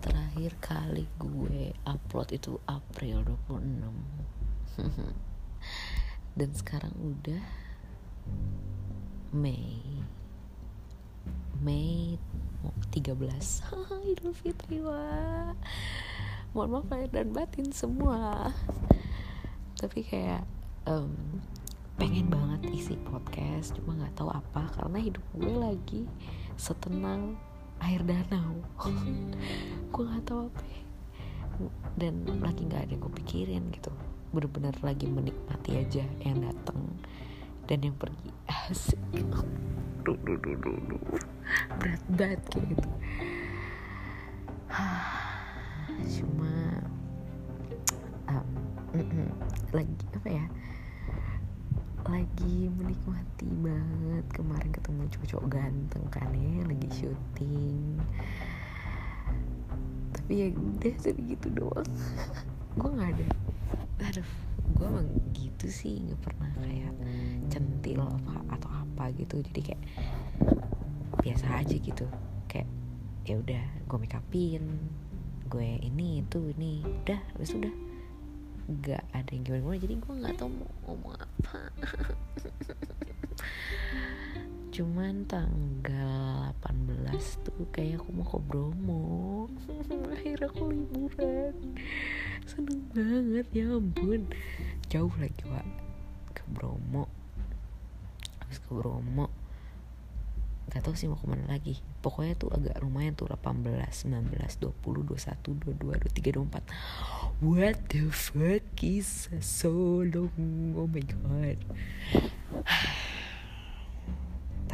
terakhir kali gue upload itu April 26 dan sekarang udah Mei. Mei 13 Idul Fitri wah mohon maaf lahir dan batin semua. Tapi kayak um, pengen banget isi podcast cuma nggak tahu apa karena hidup gue lagi setenang air danau. Gue nggak tahu apa ya. dan lagi nggak ada yang gue pikirin gitu. Bener-bener lagi menikmati aja yang datang dan yang pergi. Asik. Duh, duh, duh, duh, duh. berat banget kayak gitu. Cuma um, mm -mm, lagi apa ya lagi menikmati banget. Kemarin ketemu cowok ganteng kan ya lagi syuting. Tapi ya udah jadi gitu doang. Gue nggak ada. Aduh gue emang gitu sih nggak pernah kayak centil apa atau apa gitu. Jadi kayak biasa aja gitu. Kayak ya udah gue make upin gue ini itu ini. Udah habis udah gak ada yang gimana gimana jadi gue nggak tahu mau ngomong apa. Cuman tanggal 18 tuh kayak aku mau ke Bromo. Akhirnya aku liburan. Seneng banget ya ampun. Jauh lagi pak ke Bromo. Habis ke Bromo gak tau sih mau ke mana lagi. Pokoknya tuh agak lumayan tuh 18 19 20 21 22 23 24 what the fuck is so long? Oh my god.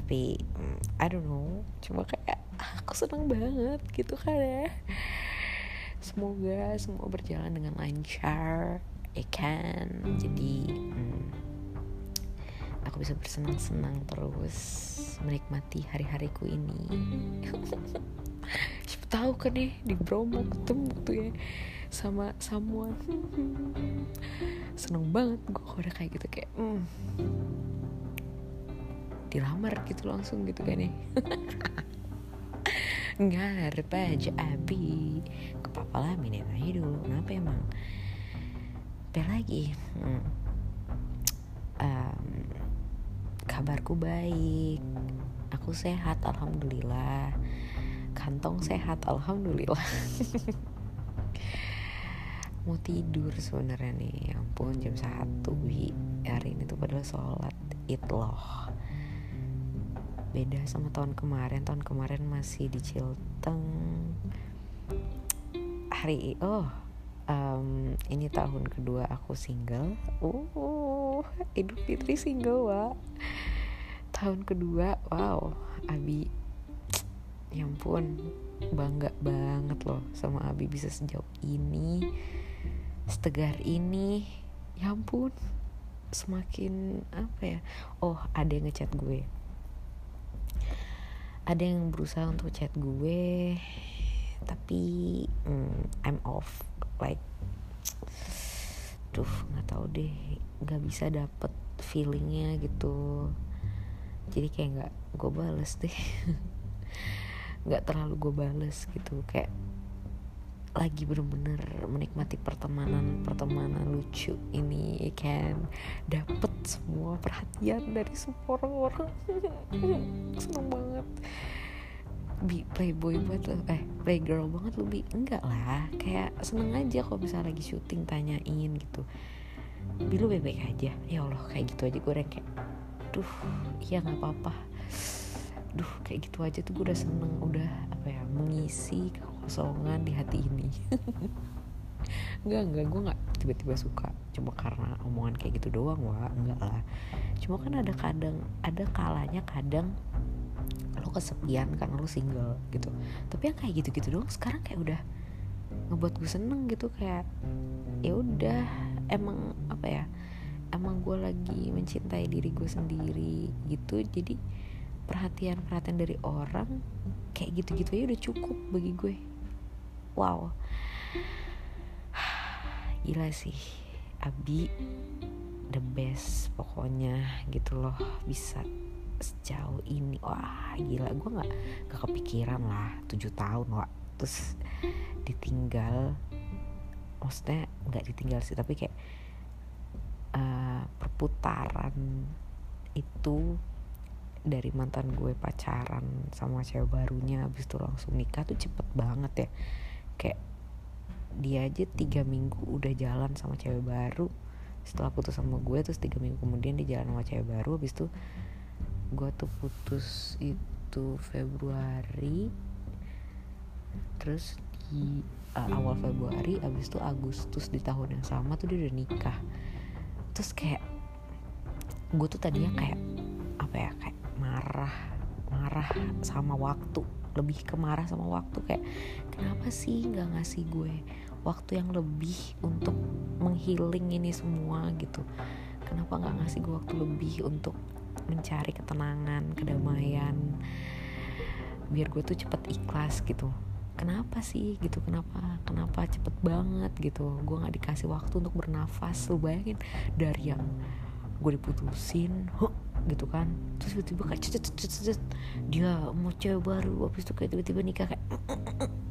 Tapi mm, I don't know. Cuma kayak aku seneng banget gitu kan ya. Semoga semua berjalan dengan lancar ya kan? Jadi bisa bersenang-senang terus menikmati hari-hariku ini. Siapa tahu kan nih di Bromo ketemu tuh ya sama someone. Seneng banget gue udah kayak gitu kayak hmm, dilamar gitu langsung gitu kan nih ngarep aja abi. Kepala minin aja dulu. Kenapa emang? Apa lagi? Hmm. um, kabarku baik. Aku sehat alhamdulillah. Kantong sehat alhamdulillah. Mau tidur sebenarnya nih ya ampun jam satu hari ini tuh padahal sholat id loh. Beda sama tahun kemarin tahun kemarin masih di Cilteng. Hari oh um, ini tahun kedua aku single. Uh Idul Fitri single wa tahun kedua wow Abi. Ya ampun bangga banget loh sama Abi bisa sejauh ini setegar ini. Ya ampun semakin apa ya? Oh ada yang ngechat gue. Ada yang berusaha untuk chat gue tapi mm, I'm off. Like duh nggak tahu deh. Nggak bisa dapet feelingnya gitu. Jadi kayak nggak gue bales deh. Nggak terlalu gue bales gitu. Kayak lagi bener-bener menikmati pertemanan pertemanan lucu ini kan? Dapet semua perhatian dari semua orang-orang. Seneng banget bi playboy banget lo eh playgirl banget lo bi. Enggak lah. Kayak seneng aja kalau misalnya lagi syuting tanyain gitu. Bi lu baik-baik aja. Ya allah kayak gitu aja gue kayak duh iya nggak apa-apa. Duh kayak gitu aja tuh gue udah seneng udah apa ya mengisi kekosongan di hati ini. Enggak enggak gue nggak tiba-tiba suka. Cuma karena omongan kayak gitu doang wah enggak lah. Cuma kan ada kadang ada kalanya kadang kesepian karena lo single gitu. Tapi yang kayak gitu-gitu doang sekarang kayak udah ngebuat gue seneng gitu kayak ya udah emang apa ya emang gue lagi mencintai diri gue sendiri gitu. Jadi perhatian-perhatian dari orang kayak gitu-gitu aja udah cukup bagi gue. Wow. Gila sih. Abi the best pokoknya gitu loh. Bisa sejauh ini. Wah gila gue nggak nggak kepikiran lah tujuh tahun wah. Terus ditinggal maksudnya nggak ditinggal sih tapi kayak uh, perputaran itu dari mantan gue pacaran sama cewek barunya habis itu langsung nikah tuh cepet banget ya. Kayak dia aja tiga minggu udah jalan sama cewek baru. Setelah putus sama gue terus tiga minggu kemudian dia jalan sama cewek baru habis itu gue tuh putus itu Februari. Terus di uh, awal Februari abis itu Agustus di tahun yang sama tuh dia udah nikah. Terus kayak gue tuh tadinya kayak apa ya kayak marah marah sama waktu. Lebih ke marah sama waktu kayak kenapa sih nggak ngasih gue waktu yang lebih untuk menghealing ini semua? Gitu. Kenapa nggak ngasih gue waktu lebih untuk mencari ketenangan kedamaian. Biar gue tuh cepet ikhlas gitu. Kenapa sih gitu? Kenapa kenapa cepet banget gitu? Gue nggak dikasih waktu untuk bernafas. Lu bayangin dari yang gue diputusin huh, gitu kan. Terus tiba-tiba kayak cet, cet, cet, cet, dia mau cewek baru habis itu kayak tiba-tiba nikah kayak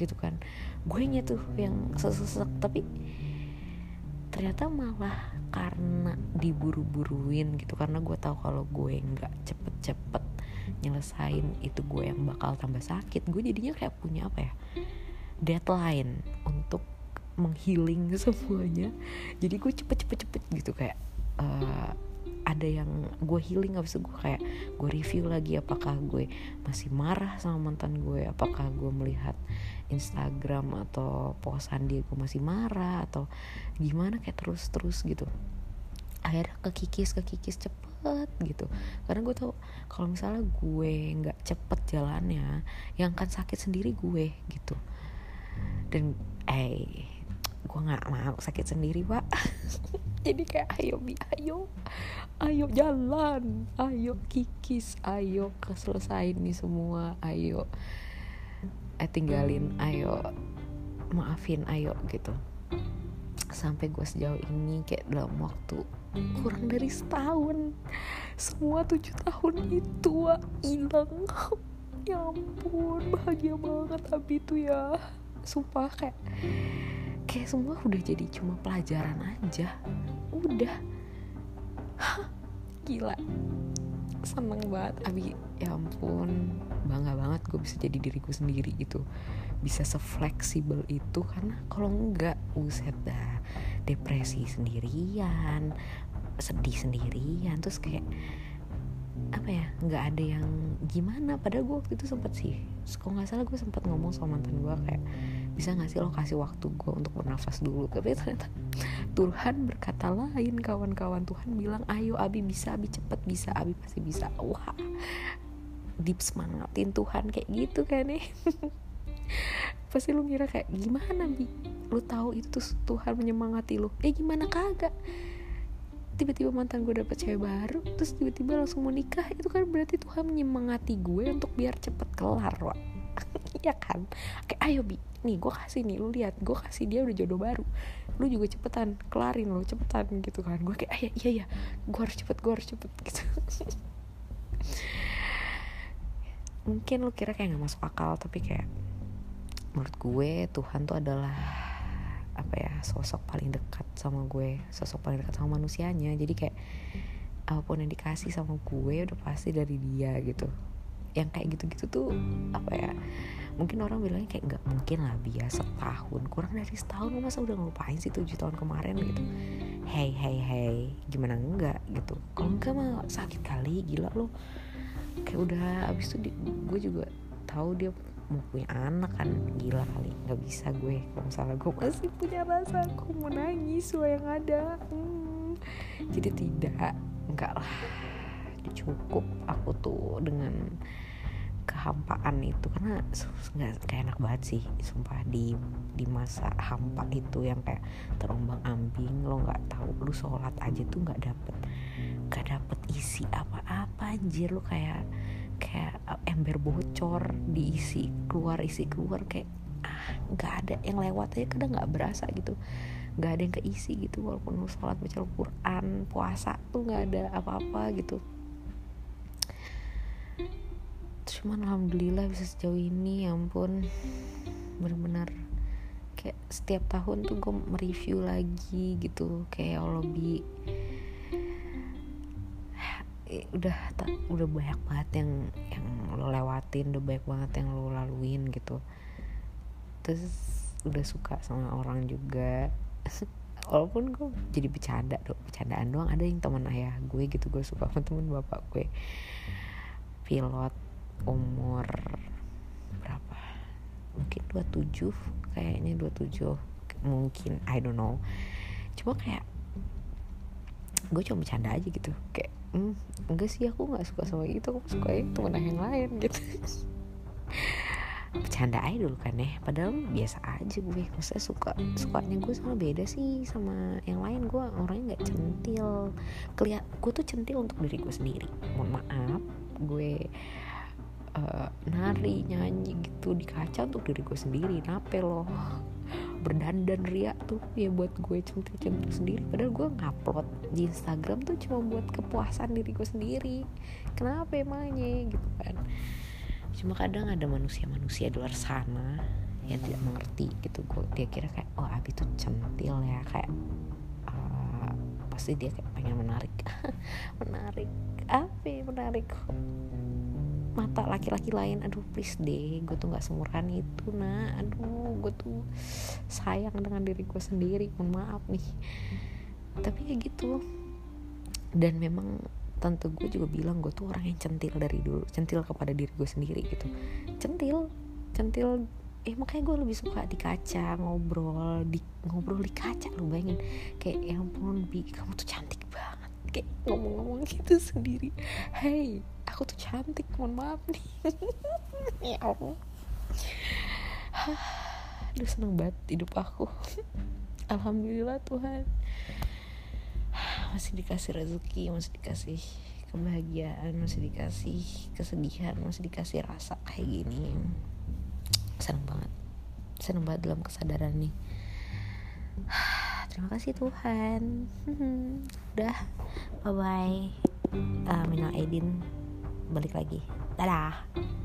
gitu kan. Gue nya tuh yang sesek tapi ternyata malah karena diburu-buruin gitu karena gue tahu kalau gue nggak cepet-cepet nyelesain itu gue yang bakal tambah sakit. Gue jadinya kayak punya apa ya deadline untuk menghealing semuanya. Jadi gue cepet-cepet-cepet gitu kayak uh, ada yang gue healing habis itu gue kayak gue review lagi apakah gue masih marah sama mantan gue apakah gue melihat Instagram atau posan dia gue masih marah atau gimana kayak terus terus gitu. Akhirnya kekikis kekikis cepet cepet gitu. Karena gue tau kalau misalnya gue nggak cepet jalannya yang akan sakit sendiri gue gitu. Dan eh gue nggak mau sakit sendiri pak. Jadi kayak ayo bi ayo. Ayo jalan. Ayo kikis. Ayo keselesain nih semua. Ayo eh tinggalin ayo maafin ayo gitu. Sampai gue sejauh ini kayak dalam waktu kurang dari setahun semua tujuh tahun itu hilang. Ya ampun bahagia banget abi itu ya. Sumpah kayak kayak semua udah jadi cuma pelajaran aja. Udah. Hah, gila. Seneng banget. Abi ya ampun bangga banget gue bisa jadi diriku sendiri gitu. Bisa sefleksibel itu karena kalau enggak uset dah depresi sendirian sedih sendirian terus kayak apa ya nggak ada yang gimana. Padahal gue waktu itu sempet sih kalau nggak salah gue sempet ngomong sama mantan gue kayak bisa nggak sih lo kasih waktu gue untuk bernafas dulu? Tapi ternyata Tuhan berkata lain kawan-kawan Tuhan bilang ayo Abi bisa Abi cepet bisa Abi pasti bisa. Wah deep semangatin Tuhan kayak gitu kan nih pasti lu ngira kayak gimana bi? Lu tahu itu tuh Tuhan menyemangati lu. Eh gimana kagak? Tiba-tiba mantan gue dapet cewek baru terus tiba-tiba langsung mau nikah. Itu kan berarti Tuhan menyemangati gue untuk biar cepet kelar wak. Iya kan? Kayak ayo bi. Nih gue kasih nih lu lihat. Gue kasih dia udah jodoh baru. Lu juga cepetan kelarin lo cepetan gitu kan. Gue kayak iya iya iya. Gue harus cepet gue harus cepet. Gitu mungkin lu kira kayak nggak masuk akal tapi kayak menurut gue Tuhan tuh adalah apa ya sosok paling dekat sama gue sosok paling dekat sama manusianya. Jadi kayak apa pun yang dikasih sama gue udah pasti dari dia gitu. Yang kayak gitu-gitu tuh apa ya mungkin orang bilangnya kayak nggak mungkin lah biasa setahun kurang dari setahun masa udah ngelupain sih tujuh tahun kemarin gitu? Hey hey hey gimana enggak gitu? Kalau enggak mah sakit kali gila lo kayak udah abis itu gue juga tahu dia mau punya anak kan. Gila kali nggak bisa gue. Kalau misalnya gue masih punya rasa aku mau nangis semua yang ada. Hmm. jadi tidak enggak lah. Cukup aku tuh dengan kehampaan itu. Karena nggak kayak enak banget sih sumpah. Di di masa hampa itu yang kayak terombang ambing lo nggak tahu. Lu sholat aja tuh nggak dapet nggak dapet isi apa-apa anjir. Lo kayak kayak uh, ember bocor diisi keluar isi keluar kayak ah nggak ada yang lewat aja kadang nggak berasa gitu. Nggak ada yang keisi gitu walaupun lu sholat baca Al-Quran puasa tuh nggak ada apa-apa gitu. Cuman alhamdulillah bisa sejauh ini ya ampun. Bener-bener kayak setiap tahun tuh gue mereview lagi gitu. Kayak eh, udah tak udah banyak banget yang yang lo lewatin udah banyak banget yang lo laluin gitu. Terus udah suka sama orang juga. Walaupun gue jadi bercanda dong bercandaan doang. Ada yang teman ayah gue gitu gue suka sama temen bapak gue. Pilot umur berapa? Mungkin 27 kayaknya 27 mungkin I don't know. Cuma kayak gue cuma bercanda aja gitu. Kayak hmm, enggak sih aku nggak suka sama itu aku suka yang temen yang lain gitu. Bercanda aja dulu kan ya padahal biasa aja gue. Maksudnya suka sukanya gue sama beda sih sama yang lain. Gue orangnya nggak centil. Keliat gue tuh centil untuk diri gue sendiri. Mohon maaf gue uh, nari nyanyi gitu di kaca untuk diri gue sendiri. Nape loh berdandan ria tuh. Ya buat gue centil-centil sendiri padahal gue ngupload di Instagram tuh cuma buat kepuasan diri gue sendiri. Kenapa emangnya? Gitu kan. Cuma kadang ada manusia-manusia di luar sana yang tidak mengerti gitu. Gue dia kira kayak oh Abi tuh centil ya. Kayak uh, pasti dia kayak pengen menarik. Menarik. Abi menarik mata laki-laki lain aduh please deh gue tuh nggak semurah itu nah aduh gue tuh sayang dengan diri gue sendiri mohon maaf nih. Tapi kayak gitu. Dan memang tante gue juga bilang gue tuh orang yang centil dari dulu centil kepada diri gue sendiri gitu. Centil centil eh makanya gue lebih suka di kaca ngobrol di ngobrol di kaca lu bayangin. Kayak yang pun bi kamu tuh cantik banget. Kayak ngomong-ngomong gitu sendiri. Hey aku tuh cantik mohon maaf nih. Ya allah. Aduh seneng banget hidup aku. Alhamdulillah Tuhan. Masih dikasih rezeki masih dikasih kebahagiaan masih dikasih kesedihan masih dikasih rasa kayak gini. Seneng banget. Seneng banget dalam kesadaran nih. Terima kasih Tuhan. Udah bye bye uh, Minal Aidin balik lagi. Dadah